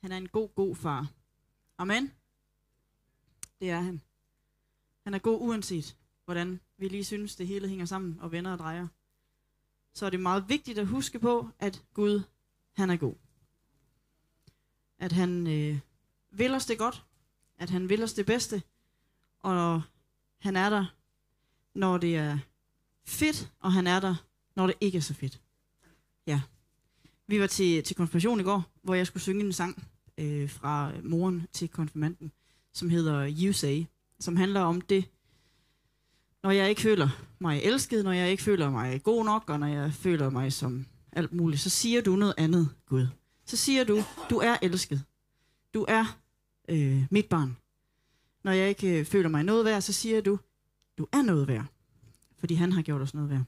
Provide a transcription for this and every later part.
Han er en god, god far. Amen. Det er han. Han er god uanset, hvordan vi lige synes, det hele hænger sammen og vender og drejer. Så er det meget vigtigt at huske på, at Gud, han er god. At han øh, vil os det godt. At han vil os det bedste. Og han er der, når det er fedt, og han er der, når det ikke er så fedt. Ja. Vi var til, til konfirmation i går, hvor jeg skulle synge en sang øh, fra moren til konfirmanden, som hedder You Say, som handler om det, når jeg ikke føler mig elsket, når jeg ikke føler mig god nok, og når jeg føler mig som alt muligt, så siger du noget andet, Gud. Så siger du, du er elsket. Du er øh, mit barn. Når jeg ikke øh, føler mig noget værd, så siger du, du er noget værd. Fordi han har gjort os noget værd.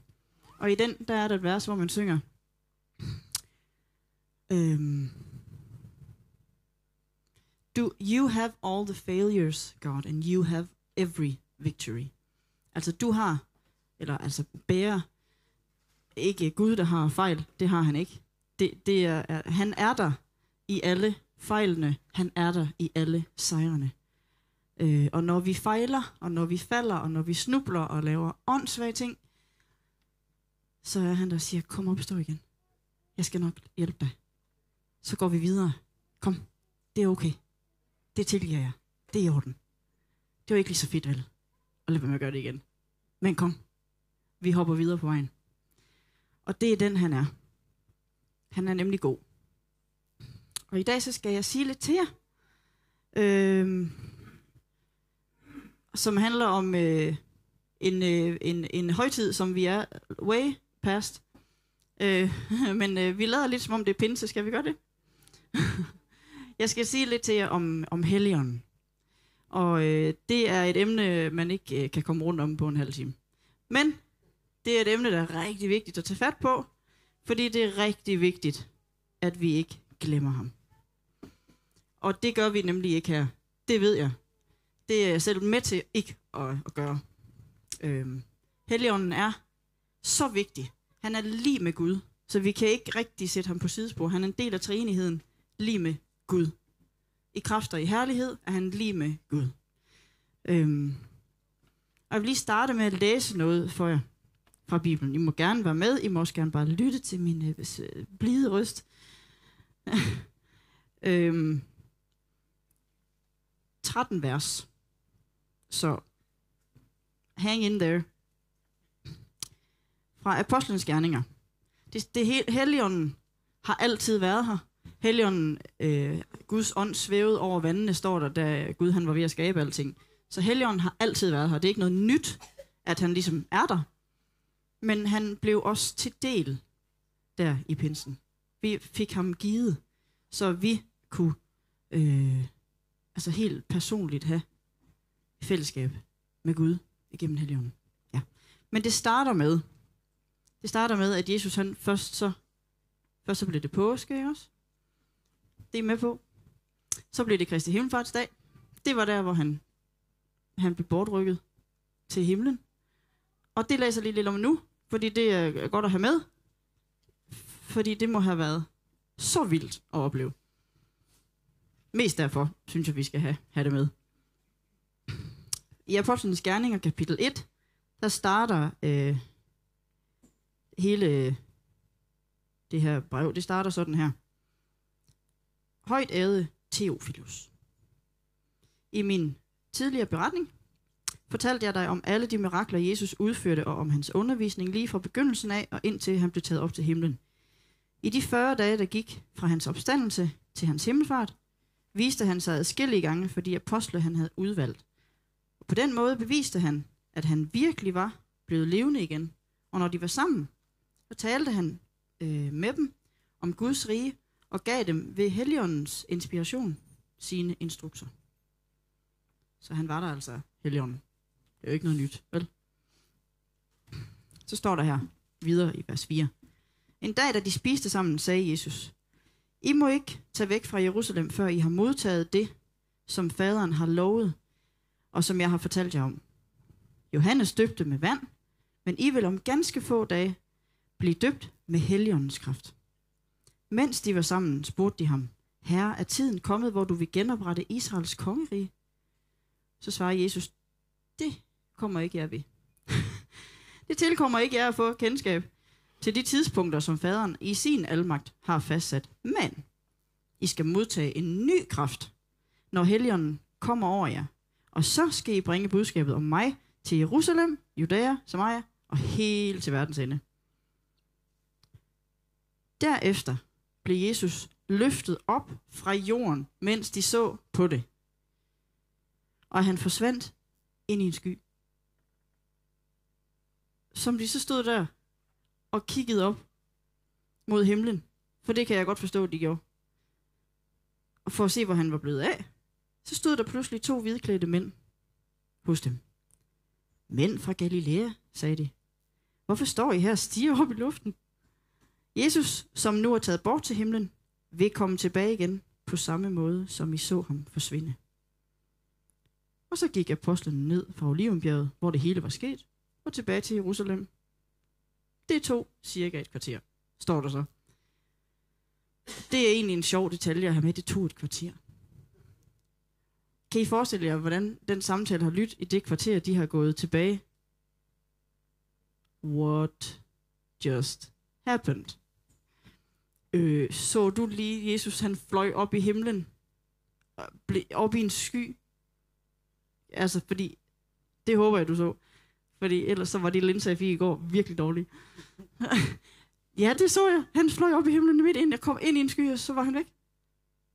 Og i den, der er der et vers, hvor man synger, øhm, du, you have all the failures, God, and you have every victory. Altså du har, eller altså bærer, ikke Gud, der har fejl, det har han ikke. Det, det er, er, han er der i alle fejlene, han er der i alle sejrene. Øh, og når vi fejler, og når vi falder, og når vi snubler og laver åndssvage ting, så er han der og siger, kom op og stå igen. Jeg skal nok hjælpe dig. Så går vi videre. Kom, det er okay. Det tilgiver jeg. Det er i orden. Det var ikke lige så fedt, vel? Og lad være med at gøre det igen. Men kom, vi hopper videre på vejen. Og det er den, han er. Han er nemlig god. Og i dag så skal jeg sige lidt til jer. Øh, som handler om øh, en, øh, en, en højtid, som vi er way past. Øh, men øh, vi lader lidt som om det er pinse. Skal vi gøre det? jeg skal sige lidt til jer om, om Helion. Og øh, det er et emne, man ikke øh, kan komme rundt om på en halv time. Men det er et emne, der er rigtig vigtigt at tage fat på, fordi det er rigtig vigtigt, at vi ikke glemmer ham. Og det gør vi nemlig ikke her. Det ved jeg. Det er jeg selv med til ikke at, at gøre. Øhm, Helligånden er så vigtig. Han er lige med Gud, så vi kan ikke rigtig sætte ham på sidespor. Han er en del af træenigheden, lige med Gud. I kræfter i herlighed er han lige med Gud. Øhm, og jeg vil lige starte med at læse noget for jer fra Bibelen. I må gerne være med. I må også gerne bare lytte til min øh, øh blide røst. øhm, 13 vers. Så hang in there. Fra Apostlenes Gerninger. Det, det Helligånden har altid været her. Helligånden, øh, Guds ånd svævede over vandene, står der, da Gud han var ved at skabe alting. Så Helligånden har altid været her. Det er ikke noget nyt, at han ligesom er der. Men han blev også til del der i pinsen. Vi fik ham givet, så vi kunne øh, altså helt personligt have fællesskab med Gud igennem Helligånden. Ja. Men det starter med, det starter med, at Jesus han først så, først så blev det påske, ikke også? Det er med på. Så blev det Kristi Himmelfartsdag. Det var der, hvor han, han blev bortrykket til himlen. Og det læser lige lidt om nu, fordi det er godt at have med. Fordi det må have været så vildt at opleve. Mest derfor synes jeg, vi skal have, have det med. I Apostlenes Gerninger, kapitel 1, der starter øh, hele øh, det her brev. Det starter sådan her. Højt ærede Theophilus. I min tidligere beretning fortalte jeg dig om alle de mirakler, Jesus udførte, og om hans undervisning lige fra begyndelsen af og indtil han blev taget op til himlen. I de 40 dage, der gik fra hans opstandelse til hans himmelfart, viste han sig adskillige gange for de apostle, han havde udvalgt. Og på den måde beviste han, at han virkelig var blevet levende igen. Og når de var sammen, så talte han øh, med dem om Guds rige og gav dem ved Helligåndens inspiration sine instrukser. Så han var der altså, Helligånden. Det er jo ikke noget nyt, vel? Så står der her videre i vers 4. En dag, da de spiste sammen, sagde Jesus, I må ikke tage væk fra Jerusalem, før I har modtaget det, som faderen har lovet, og som jeg har fortalt jer om. Johannes døbte med vand, men I vil om ganske få dage blive døbt med Helligåndens kraft. Mens de var sammen, spurgte de ham, Herre, er tiden kommet, hvor du vil genoprette Israels kongerige? Så svarer Jesus, det kommer ikke jeg ved. det tilkommer ikke jer at få kendskab til de tidspunkter, som faderen i sin almagt har fastsat. Men I skal modtage en ny kraft, når helligånden kommer over jer. Og så skal I bringe budskabet om mig til Jerusalem, Judæa, Samaria og helt til verdens ende. Derefter blev Jesus løftet op fra jorden, mens de så på det. Og han forsvandt ind i en sky. Som de så stod der og kiggede op mod himlen. For det kan jeg godt forstå, at de gjorde. Og for at se, hvor han var blevet af, så stod der pludselig to hvidklædte mænd hos dem. Mænd fra Galilea, sagde de. Hvorfor står I her og stiger op i luften? Jesus, som nu er taget bort til himlen, vil komme tilbage igen på samme måde, som I så ham forsvinde. Og så gik apostlene ned fra Olivenbjerget, hvor det hele var sket, og tilbage til Jerusalem. Det tog cirka et kvarter, står der så. Det er egentlig en sjov detalje at have med, det tog et kvarter. Kan I forestille jer, hvordan den samtale har lyttet i det kvarter, de har gået tilbage? What just happened? Øh, så du lige Jesus, han fløj op i himlen? Blev op i en sky? Altså, fordi, det håber jeg, du så. Fordi ellers så var de linser, jeg fik i går, virkelig dårlige. ja, det så jeg. Han fløj op i himlen midt ind. Jeg kom ind i en sky, og så var han væk.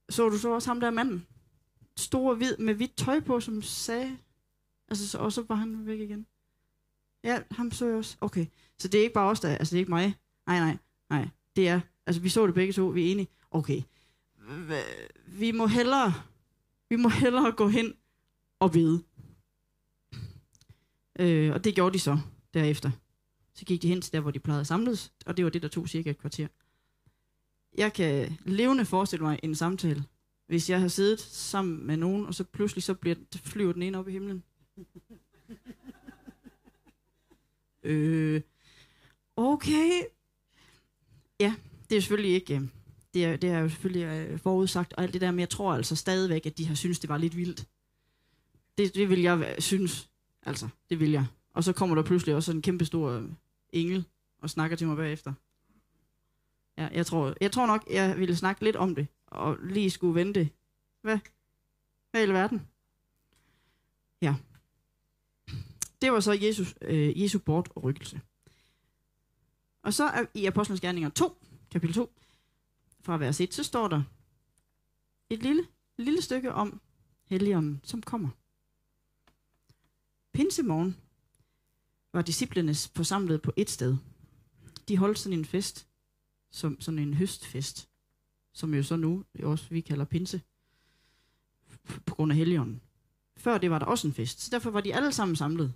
Så du så også ham der manden? Stor hvid med hvidt tøj på, som sagde... Altså, så, og så var han væk igen. Ja, ham så jeg også. Okay, så det er ikke bare os, der... Altså, det er ikke mig. Nej, nej, nej. Det er... Altså, vi så det begge to. Vi er enige. Okay. Vi må hellere... Vi må hellere gå hen og bede. Øh, og det gjorde de så derefter. Så gik de hen til der, hvor de plejede at samles, og det var det, der tog cirka et kvarter. Jeg kan levende forestille mig en samtale, hvis jeg har siddet sammen med nogen, og så pludselig så bliver, flyver den ene op i himlen. øh, okay. Ja, det er selvfølgelig ikke... Øh, det er, det er jo selvfølgelig øh, forudsagt og alt det der, men jeg tror altså stadigvæk, at de har synes det var lidt vildt. Det, det vil jeg øh, synes. Altså, det vil jeg. Og så kommer der pludselig også en kæmpe stor engel og snakker til mig bagefter. Ja, jeg tror, jeg tror nok, jeg ville snakke lidt om det, og lige skulle vente. Hvad? Hvad i verden? Ja. Det var så Jesus, øh, Jesu bortrykkelse. og. Og så er, i Apostlenes Gerninger 2, kapitel 2, fra vers 1, så står der et lille, lille stykke om Helligånden, som kommer. Pinsemorgen var disciplene forsamlet på et sted. De holdt sådan en fest, som sådan en høstfest, som jo så nu også vi kalder pinse, på grund af helligånden. Før det var der også en fest, så derfor var de alle sammen samlet.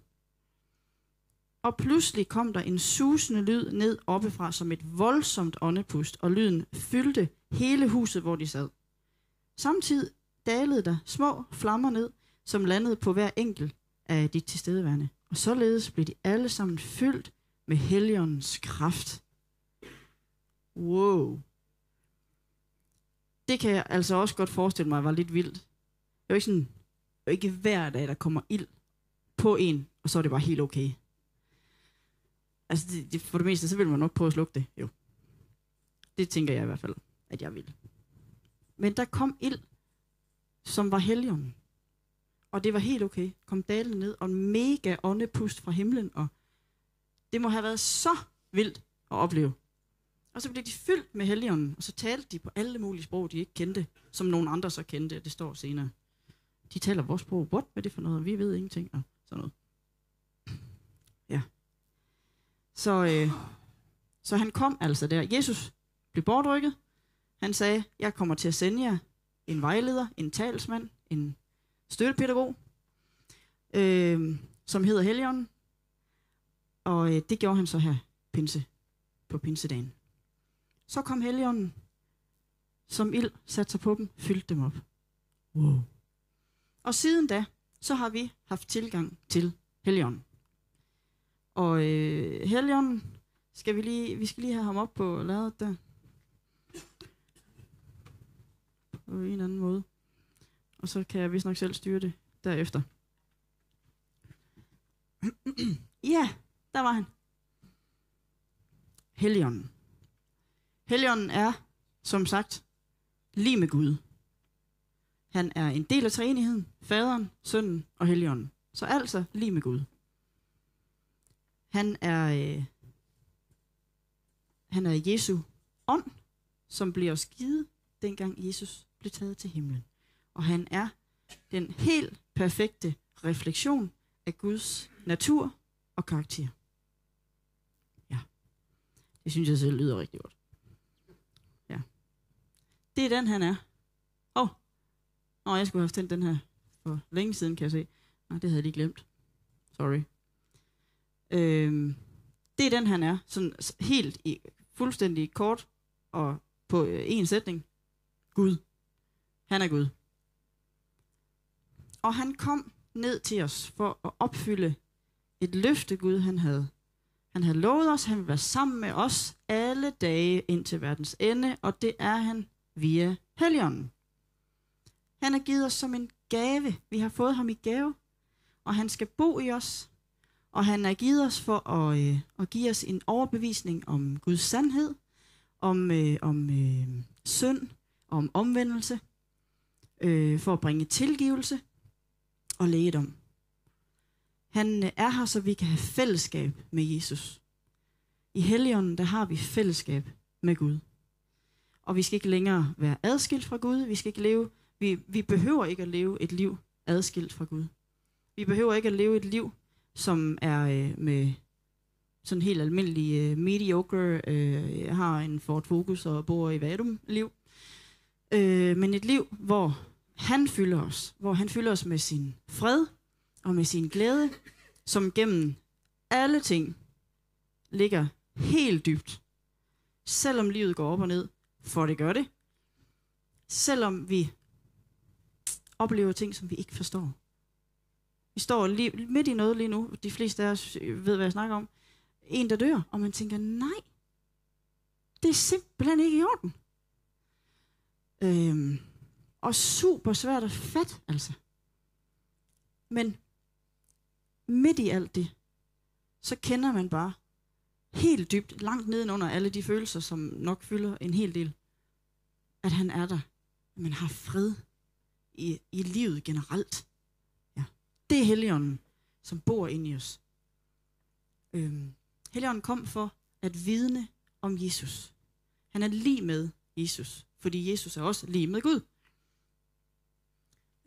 Og pludselig kom der en susende lyd ned oppefra som et voldsomt åndepust, og lyden fyldte hele huset, hvor de sad. Samtidig dalede der små flammer ned, som landede på hver enkelt af de tilstedeværende. Og således blev de alle sammen fyldt med helligåndens kraft. Wow. Det kan jeg altså også godt forestille mig var lidt vildt. Det er jo ikke sådan, det er ikke hver dag, der kommer ild på en, og så er det bare helt okay. Altså, det, det, for det meste, så vil man nok prøve at slukke det, jo. Det tænker jeg i hvert fald, at jeg vil. Men der kom ild, som var helligånden. Og det var helt okay. Kom dalen ned, og en mega åndepust fra himlen, og det må have været så vildt at opleve. Og så blev de fyldt med helligånden, og så talte de på alle mulige sprog, de ikke kendte, som nogen andre så kendte, det står senere. De taler vores sprog. What? Hvad er det for noget? Vi ved ingenting. Og sådan noget. Ja. Så, øh, så han kom altså der. Jesus blev bortrykket. Han sagde, jeg kommer til at sende jer en vejleder, en talsmand, en støttepædagog, øh, som hedder Helion. Og øh, det gjorde han så her pinse, på pinsedagen. Så kom Helligånden, som ild satte sig på dem, fyldte dem op. Wow. Og siden da, så har vi haft tilgang til Helligånden. Og øh, Helion, skal vi lige, vi skal lige have ham op på ladet der. på en eller anden måde. Og så kan jeg vist nok selv styre det derefter. ja, der var han. Helligånden. Helligånden er, som sagt, lige med Gud. Han er en del af træenigheden, faderen, sønnen og helligånden. Så altså lige med Gud. Han er, øh, han er Jesu ånd, som bliver os givet, dengang Jesus blev taget til himlen. Og han er den helt perfekte refleksion af Guds natur og karakter. Ja, det synes jeg selv lyder rigtig godt. Ja. Det er den, han er. Åh, oh. Nå, jeg skulle have tændt den her for længe siden, kan jeg se. Nej, det havde jeg lige glemt. Sorry. Øhm, det er den, han er. Sådan helt i, fuldstændig kort og på øh, sætning. Gud. Han er Gud. Og han kom ned til os for at opfylde et løfte, Gud han havde. Han havde lovet os, at han ville være sammen med os alle dage ind til verdens ende, og det er han via Helligånden. Han har givet os som en gave. Vi har fået ham i gave, og han skal bo i os. Og han har givet os for at, øh, at give os en overbevisning om Guds sandhed, om, øh, om øh, synd, om omvendelse, øh, for at bringe tilgivelse og lægedom. Han øh, er her, så vi kan have fællesskab med Jesus. I Helligånden, der har vi fællesskab med Gud. Og vi skal ikke længere være adskilt fra Gud. Vi skal ikke leve, vi, vi behøver ikke at leve et liv adskilt fra Gud. Vi behøver ikke at leve et liv, som er øh, med sådan helt almindelig øh, mediocre, øh, har en Ford Focus og bor i Vadum liv. Øh, men et liv, hvor han fylder os, hvor han fylder os med sin fred og med sin glæde, som gennem alle ting ligger helt dybt. Selvom livet går op og ned, for det gør det. Selvom vi oplever ting, som vi ikke forstår. Vi står lige, midt i noget lige nu. De fleste af os øh, ved, hvad jeg snakker om. En, der dør, og man tænker, nej, det er simpelthen ikke i orden. Øhm, og super svært at fatte, altså. Men midt i alt det, så kender man bare helt dybt, langt nedenunder alle de følelser, som nok fylder en hel del, at han er der. Man har fred i, i livet generelt. Det er Helligånden, som bor inde i os. Øhm, Helligånden kom for at vidne om Jesus. Han er lige med Jesus, fordi Jesus er også lige med Gud.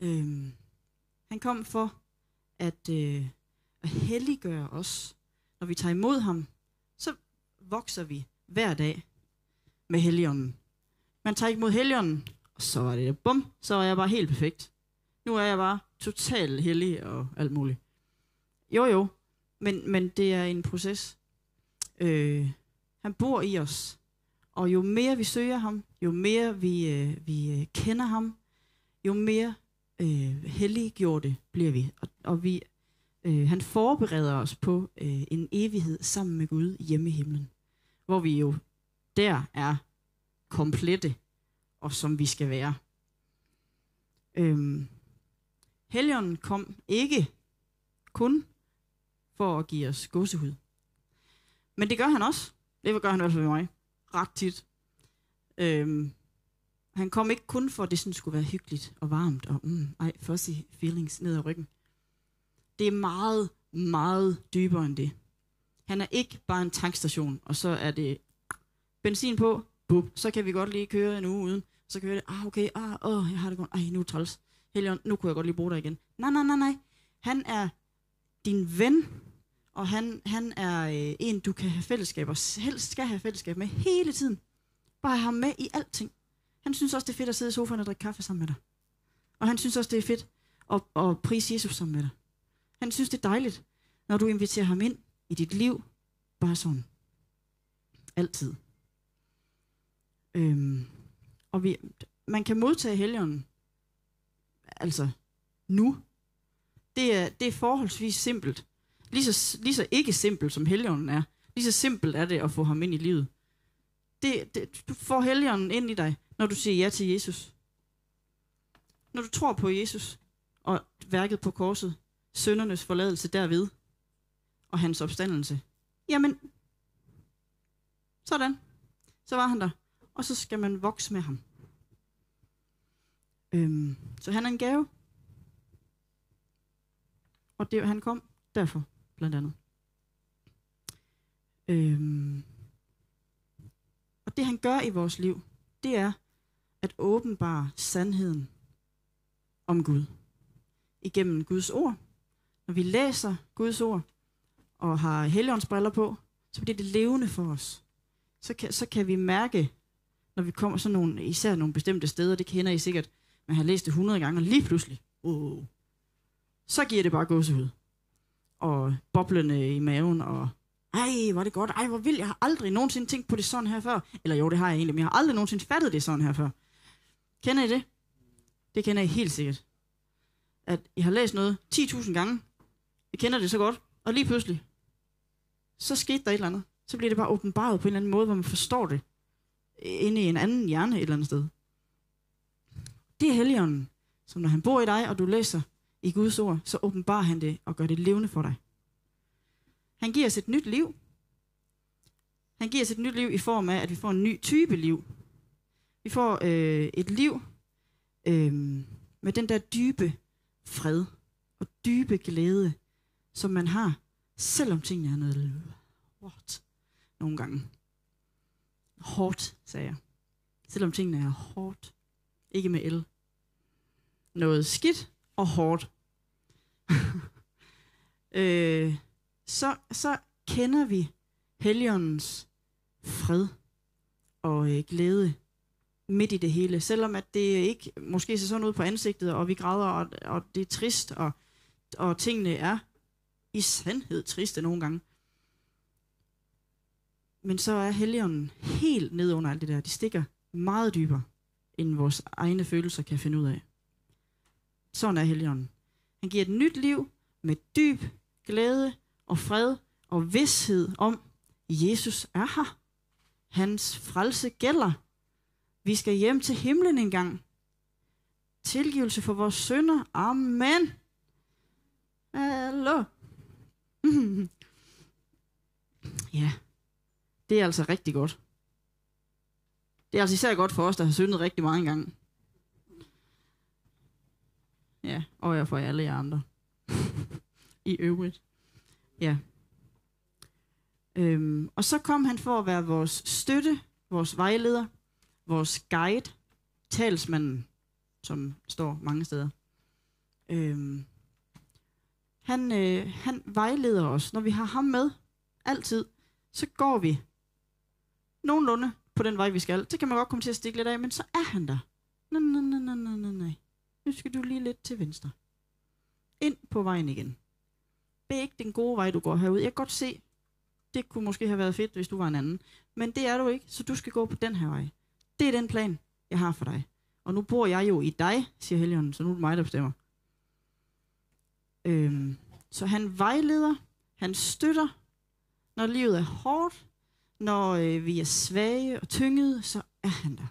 Øhm, han kom for at, øh, at helliggøre os. Når vi tager imod ham, så vokser vi hver dag med Helligånden. Man tager ikke imod Helligånden, og så er det bum, så er jeg bare helt perfekt. Nu er jeg bare totalt hellig og alt muligt. Jo jo, men, men det er en proces. Øh, han bor i os, og jo mere vi søger ham, jo mere vi, øh, vi øh, kender ham, jo mere øh, helliggjorte bliver vi. Og, og vi, øh, han forbereder os på øh, en evighed sammen med Gud hjemme i himlen. Hvor vi jo der er komplette, og som vi skal være. Øhm, Helligånden kom ikke kun for at give os gåsehud. Men det gør han også. Det gør han i hvert fald med mig. Ret tit. Øhm, han kom ikke kun for, at det sådan skulle være hyggeligt og varmt, og mm, ej, fuzzy feelings ned ad ryggen. Det er meget, meget dybere end det. Han er ikke bare en tankstation, og så er det benzin på, bup, så kan vi godt lige køre en uge uden. Så kan vi det, ah okay, ah, åh, jeg har det godt, ej, nu er træls. Helion, nu kunne jeg godt lige bruge dig igen. Nej, nej, nej, nej. Han er din ven, og han, han er øh, en, du kan have fællesskab, og helst skal have fællesskab med hele tiden. Bare have ham med i alting. Han synes også, det er fedt at sidde i sofaen og drikke kaffe sammen med dig. Og han synes også, det er fedt at, at prise Jesus sammen med dig. Han synes, det er dejligt, når du inviterer ham ind i dit liv. Bare sådan. Altid. Øhm, og vi, man kan modtage helgen, altså nu. Det er, det er forholdsvis simpelt. Lige så, lige så ikke simpelt som helgenen er. Lige så simpelt er det at få ham ind i livet. Det, det, du får helgenen ind i dig når du siger ja til Jesus. når du tror på Jesus og værket på korset, søndernes forladelse derved, og hans opstandelse, jamen, sådan. Så var han der. Og så skal man vokse med ham. Øhm, så han er en gave. Og det, han kom derfor, blandt andet. Øhm, og det han gør i vores liv, det er at åbenbare sandheden om Gud. Igennem Guds ord. Når vi læser Guds ord og har helligåndsbriller på, så bliver det levende for os. Så kan, så kan vi mærke, når vi kommer sådan nogle, især nogle bestemte steder, det kender I sikkert, man har læst det 100 gange, og lige pludselig, oh, så giver det bare gåsehud. Og boblende i maven, og ej, hvor er det godt, ej, hvor vildt, jeg har aldrig nogensinde tænkt på det sådan her før. Eller jo, det har jeg egentlig, men jeg har aldrig nogensinde fattet det sådan her før. Kender I det? Det kender I helt sikkert. At I har læst noget 10.000 gange, I kender det så godt, og lige pludselig, så skete der et eller andet. Så bliver det bare åbenbaret på en eller anden måde, hvor man forstår det inde i en anden hjerne et eller andet sted. Det er Helligånden, som når han bor i dig, og du læser i Guds ord, så åbenbarer han det og gør det levende for dig. Han giver os et nyt liv. Han giver os et nyt liv i form af, at vi får en ny type liv. Vi får øh, et liv øh, med den der dybe fred og dybe glæde, som man har, selvom tingene er noget hårdt nogle gange. Hårdt, sagde jeg. Selvom tingene er hårdt. Ikke med el. Noget skidt og hårdt. øh, så, så kender vi Helligåndens fred og øh, glæde midt i det hele. Selvom at det ikke måske ser sådan ud på ansigtet, og vi græder, og, og det er trist, og, og tingene er i sandhed triste nogle gange. Men så er Helligånden helt ned under alt det der. De stikker meget dybere, end vores egne følelser kan finde ud af. Sådan er Helligånden. Han giver et nyt liv med dyb glæde og fred og vidshed om, Jesus er her. Hans frelse gælder. Vi skal hjem til himlen engang. Tilgivelse for vores synder. Amen. Hallo. ja, det er altså rigtig godt. Det er altså især godt for os, der har syndet rigtig mange gange. Ja, og jeg for alle jer andre. I øvrigt. Ja. Øhm, og så kom han for at være vores støtte, vores vejleder, vores guide, talsmanden, som står mange steder. Øhm, han, øh, han vejleder os. Når vi har ham med, altid, så går vi nogenlunde på den vej, vi skal. Det kan man godt komme til at stikke lidt af, men så er han der. Nej, nej, nej, nej, nej, nej. Nu skal du lige lidt til venstre. Ind på vejen igen. Det er ikke den gode vej, du går herud. Jeg kan godt se, det kunne måske have været fedt, hvis du var en anden. Men det er du ikke, så du skal gå på den her vej. Det er den plan, jeg har for dig. Og nu bor jeg jo i dig, siger Helion, så nu er det mig, der bestemmer. Øhm, så han vejleder, han støtter, når livet er hårdt, når øh, vi er svage og tyngede, så er han der.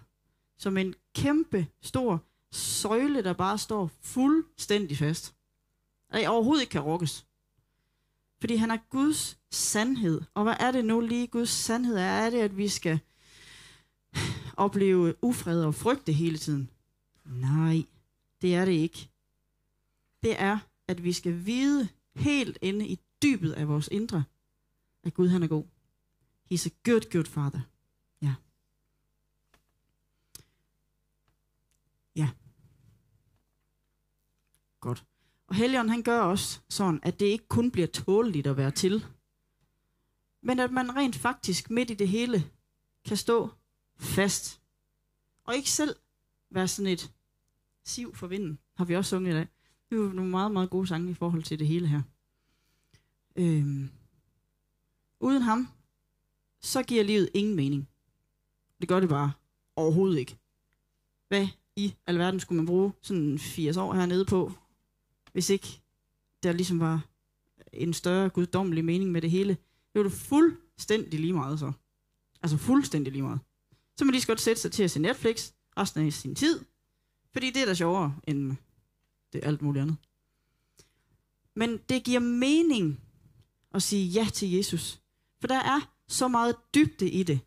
Som en kæmpe stor søjle, der bare står fuldstændig fast. Og overhovedet ikke kan rokkes. Fordi han er Guds sandhed. Og hvad er det nu lige Guds sandhed er? Er det, at vi skal opleve ufred og frygte hele tiden? Nej, det er det ikke. Det er, at vi skal vide helt inde i dybet af vores indre, at Gud han er god. He's a good, good father. Ja. Ja. Godt. Og Helion han gør også sådan, at det ikke kun bliver tåleligt at være til, men at man rent faktisk midt i det hele kan stå fast. Og ikke selv være sådan et siv for vinden, har vi også sunget i dag. Det er jo nogle meget, meget gode sange i forhold til det hele her. Øhm. Uden ham, så giver livet ingen mening. Det gør det bare overhovedet ikke. Hvad i alverden skulle man bruge sådan 80 år hernede på, hvis ikke der ligesom var en større guddommelig mening med det hele. Det var det fuldstændig lige meget så. Altså fuldstændig lige meget. Så må de lige så godt sætte sig til at se Netflix resten af sin tid. Fordi det er da sjovere end det alt muligt andet. Men det giver mening at sige ja til Jesus. For der er så meget dybde i det.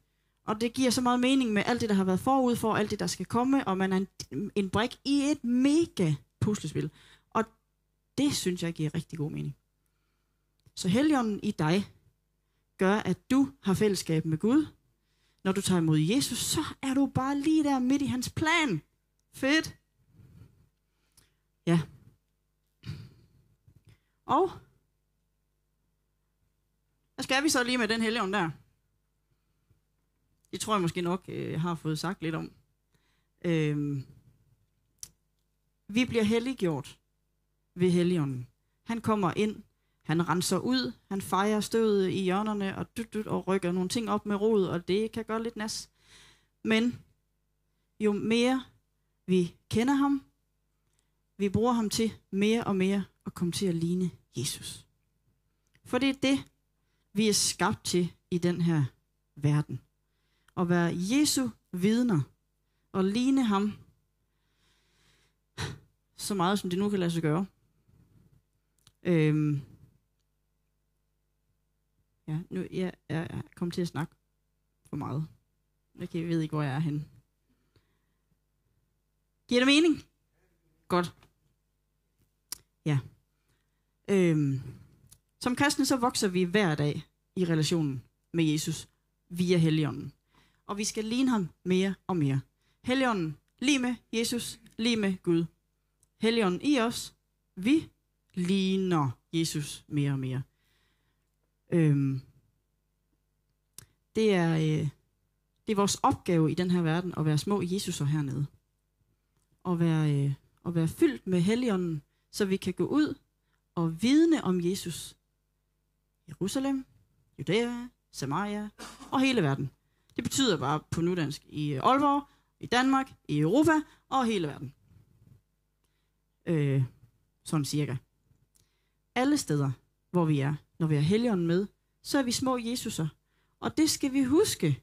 Og det giver så meget mening med alt det, der har været forud for, alt det, der skal komme, og man er en, en brik i et mega puslespil. Det synes jeg giver rigtig god mening. Så Helligånden i dig gør, at du har fællesskab med Gud. Når du tager imod Jesus, så er du bare lige der midt i hans plan. Fedt. Ja. Og hvad skal vi så lige med den helligånd der? Det tror jeg måske nok, øh, jeg har fået sagt lidt om. Øhm, vi bliver helliggjort ved helligånden. Han kommer ind, han renser ud, han fejrer støvet i hjørnerne og, dyt, dyt, og rykker nogle ting op med rod, og det kan gøre lidt nas. Men jo mere vi kender ham, vi bruger ham til mere og mere at komme til at ligne Jesus. For det er det, vi er skabt til i den her verden. At være Jesu vidner og ligne ham så meget, som det nu kan lade sig gøre. Øhm. Ja, nu jeg, jeg, jeg kom til at snakke for meget. Jeg, jeg ved ikke, hvor jeg er henne. Giver det mening? Godt. Ja. Øhm. Som kristne så vokser vi hver dag i relationen med Jesus via Helligånden. Og vi skal ligne ham mere og mere. Helligånden lige med Jesus, lige med Gud. Helligånden i os, vi ligner Jesus mere og mere. Øhm, det, er, øh, det er vores opgave i den her verden at være små Jesuser hernede. Og være, øh, at være fyldt med Helligånden, så vi kan gå ud og vidne om Jesus Jerusalem, Judæa, Samaria og hele verden. Det betyder bare på nudansk i øh, Aalborg, i Danmark, i Europa og hele verden. Øh, sådan cirka. Alle steder, hvor vi er, når vi har Helligånden med, så er vi små Jesuser. Og det skal vi huske.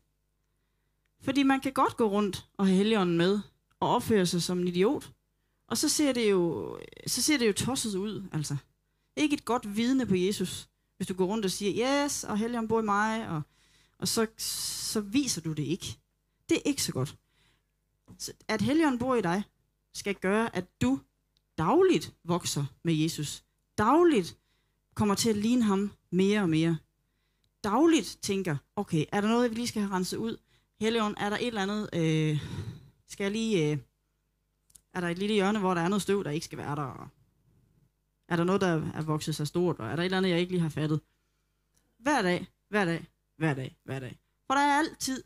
Fordi man kan godt gå rundt og have Helligånden med og opføre sig som en idiot. Og så ser det jo, så ser det jo tosset ud, altså. Ikke et godt vidne på Jesus. Hvis du går rundt og siger, yes, og Helligånden bor i mig, og, og så, så viser du det ikke. Det er ikke så godt. Så at Helligånden bor i dig, skal gøre, at du dagligt vokser med Jesus. Dagligt kommer til at ligne ham mere og mere. Dagligt tænker, okay, er der noget, vi lige skal have renset ud? Helligånd, er der et eller andet, øh, skal jeg lige, øh, er der et lille hjørne, hvor der er noget støv, der ikke skal være der? Er der noget, der er vokset sig stort? Og er der et eller andet, jeg ikke lige har fattet? Hver dag, hver dag, hver dag, hver dag. For der er altid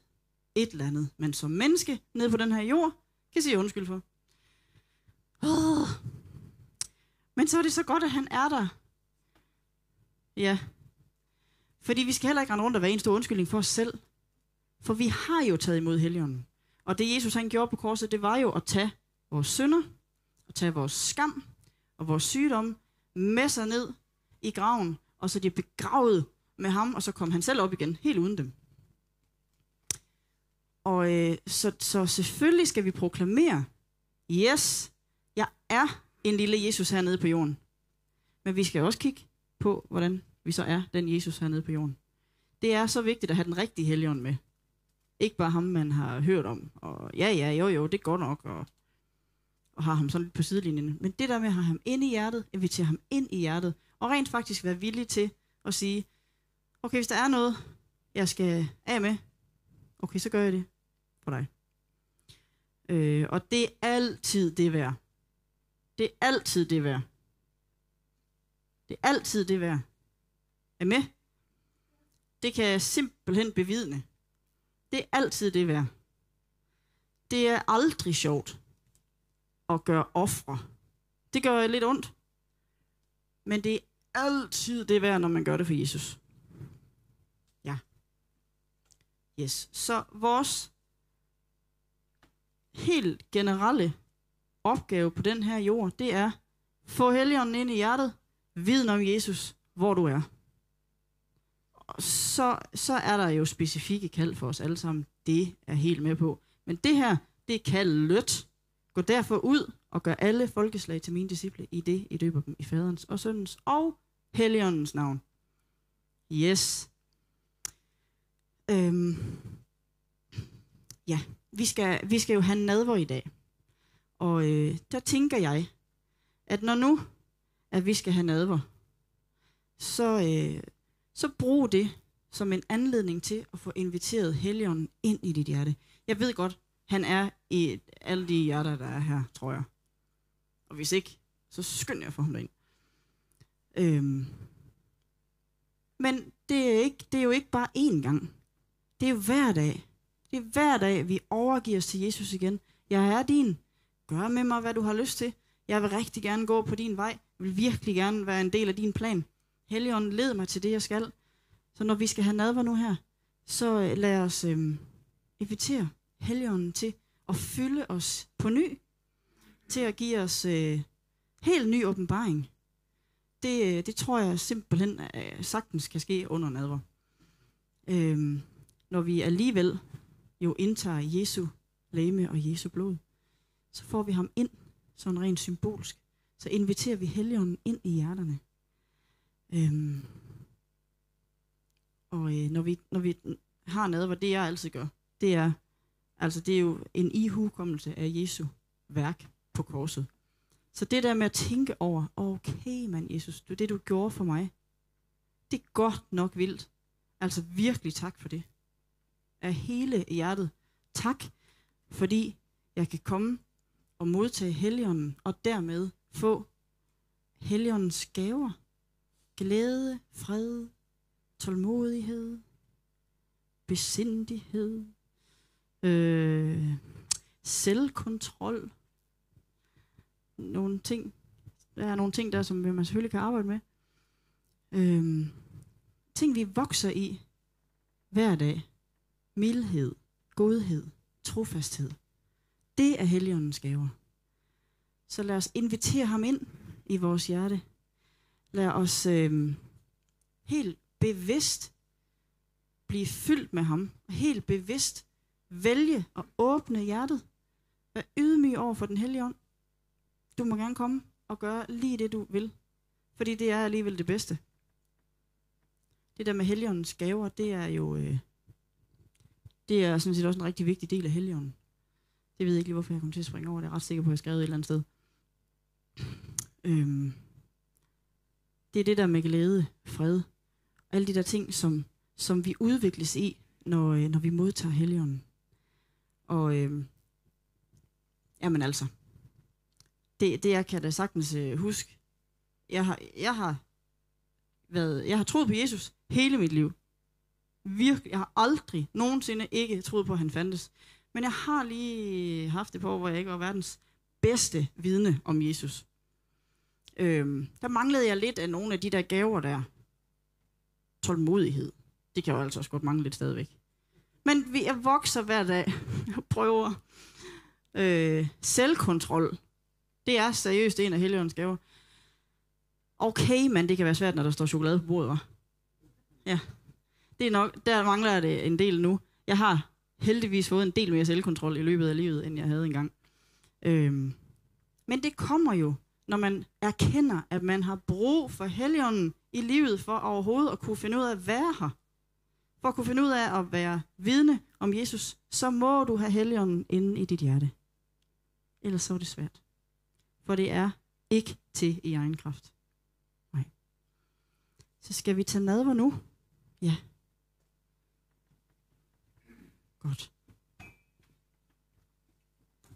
et eller andet, man som menneske nede på den her jord kan sige undskyld for. Oh. Men så er det så godt, at han er der. Ja. Fordi vi skal heller ikke rende rundt og være en stor undskyldning for os selv. For vi har jo taget imod Helligånden. Og det Jesus han gjorde på korset, det var jo at tage vores synder, at tage vores skam og vores sygdom med sig ned i graven, og så de begravet med ham, og så kom han selv op igen, helt uden dem. Og øh, så, så selvfølgelig skal vi proklamere, yes, jeg er en lille Jesus hernede på jorden. Men vi skal også kigge på, hvordan vi så er den Jesus hernede på jorden. Det er så vigtigt at have den rigtige helligånd med. Ikke bare ham, man har hørt om. Og ja, ja, jo, jo, det går nok. Og, og har ham sådan lidt på sidelinjen. Men det der med at have ham ind i hjertet, invitere ham ind i hjertet, og rent faktisk være villig til at sige, okay, hvis der er noget, jeg skal af med, okay, så gør jeg det for dig. Øh, og det er altid det værd. Det er altid det værd. Det er altid det værd. Er med? Det kan jeg simpelthen bevidne. Det er altid det værd. Det er aldrig sjovt at gøre ofre. Det gør lidt ondt. Men det er altid det værd, når man gør det for Jesus. Ja. Yes. Så vores helt generelle opgave på den her jord, det er, få helligånden ind i hjertet, viden om Jesus, hvor du er. Så, så er der jo specifikke kald for os alle sammen. Det er helt med på. Men det her, det er kaldet Gå derfor ud og gør alle folkeslag til mine disciple i det, I døber dem i faderens og søndens og helligåndens navn. Yes. Øhm. Ja, vi skal, vi skal jo have nadver i dag. Og øh, der tænker jeg, at når nu, at vi skal have nadver, så, øh, så brug det som en anledning til at få inviteret Helligånden ind i dit hjerte. Jeg ved godt, han er i alle de hjerter, der er her, tror jeg. Og hvis ikke, så skynd jeg for ham derind. Øhm. Men det er, ikke, det er jo ikke bare én gang. Det er jo hver dag. Det er hver dag, vi overgiver os til Jesus igen. Jeg er din. Gør med mig, hvad du har lyst til. Jeg vil rigtig gerne gå på din vej. Jeg vil virkelig gerne være en del af din plan. Helligånden led mig til det, jeg skal. Så når vi skal have nadver nu her, så øh, lad os øh, invitere Helligånden til at fylde os på ny. Til at give os øh, helt ny åbenbaring. Det, øh, det tror jeg simpelthen øh, sagtens kan ske under nadver. Øh, når vi alligevel jo indtager Jesu læme og Jesu blod, så får vi ham ind, sådan rent symbolsk. Så inviterer vi Helligånden ind i hjerterne. Øhm, og øh, når, vi, når vi har noget, hvad det jeg altid gør, det er, altså det er jo en ihukommelse af Jesu værk på korset. Så det der med at tænke over, okay mand Jesus, det det du gjorde for mig, det er godt nok vildt. Altså virkelig tak for det. Af hele hjertet. Tak, fordi jeg kan komme at modtage Helligånden, og dermed få Helligåndens gaver. Glæde, fred, tålmodighed, besindighed, øh, selvkontrol. Nogle ting. Der er nogle ting der, som man selvfølgelig kan arbejde med. Øh, ting, vi vokser i hver dag. Mildhed, godhed, trofasthed. Det er Helligåndens gaver. Så lad os invitere ham ind i vores hjerte. Lad os øh, helt bevidst blive fyldt med ham. Og helt bevidst vælge at åbne hjertet. Vær ydmyg over for den hellige ånd. Du må gerne komme og gøre lige det, du vil. Fordi det er alligevel det bedste. Det der med helligåndens gaver, det er jo... Øh, det er sådan set også en rigtig vigtig del af helligånden. Det ved jeg ikke lige, hvorfor jeg kom til at springe over. Det er ret sikker på, at jeg skrev et eller andet sted. Øhm, det er det der med glæde, fred, alle de der ting, som, som vi udvikles i, når, øh, når vi modtager Helligånden. Og øhm, jamen altså, det, det jeg kan da sagtens øh, huske. Jeg har, jeg har været, jeg har troet på Jesus hele mit liv. Virkelig, jeg har aldrig nogensinde ikke troet på, at han fandtes. Men jeg har lige haft det på, hvor jeg ikke var verdens bedste vidne om Jesus. Øhm, der manglede jeg lidt af nogle af de der gaver der. Tålmodighed. Det kan jo altså også godt mangle lidt stadigvæk. Men vi er vokser hver dag. Jeg prøver. Øh, selvkontrol. Det er seriøst en af Helligåndens gaver. Okay, men det kan være svært, når der står chokolade på bordet, hva'? Ja. Det er nok, der mangler det en del nu. Jeg har heldigvis fået en del mere selvkontrol i løbet af livet, end jeg havde engang. Øhm, men det kommer jo, når man erkender, at man har brug for Helligånden i livet for overhovedet at kunne finde ud af at være her. For at kunne finde ud af at være vidne om Jesus, så må du have Helligånden inde i dit hjerte. Ellers så er det svært. For det er ikke til i egen kraft. Nej. Så skal vi tage nadver nu? Ja. Godt.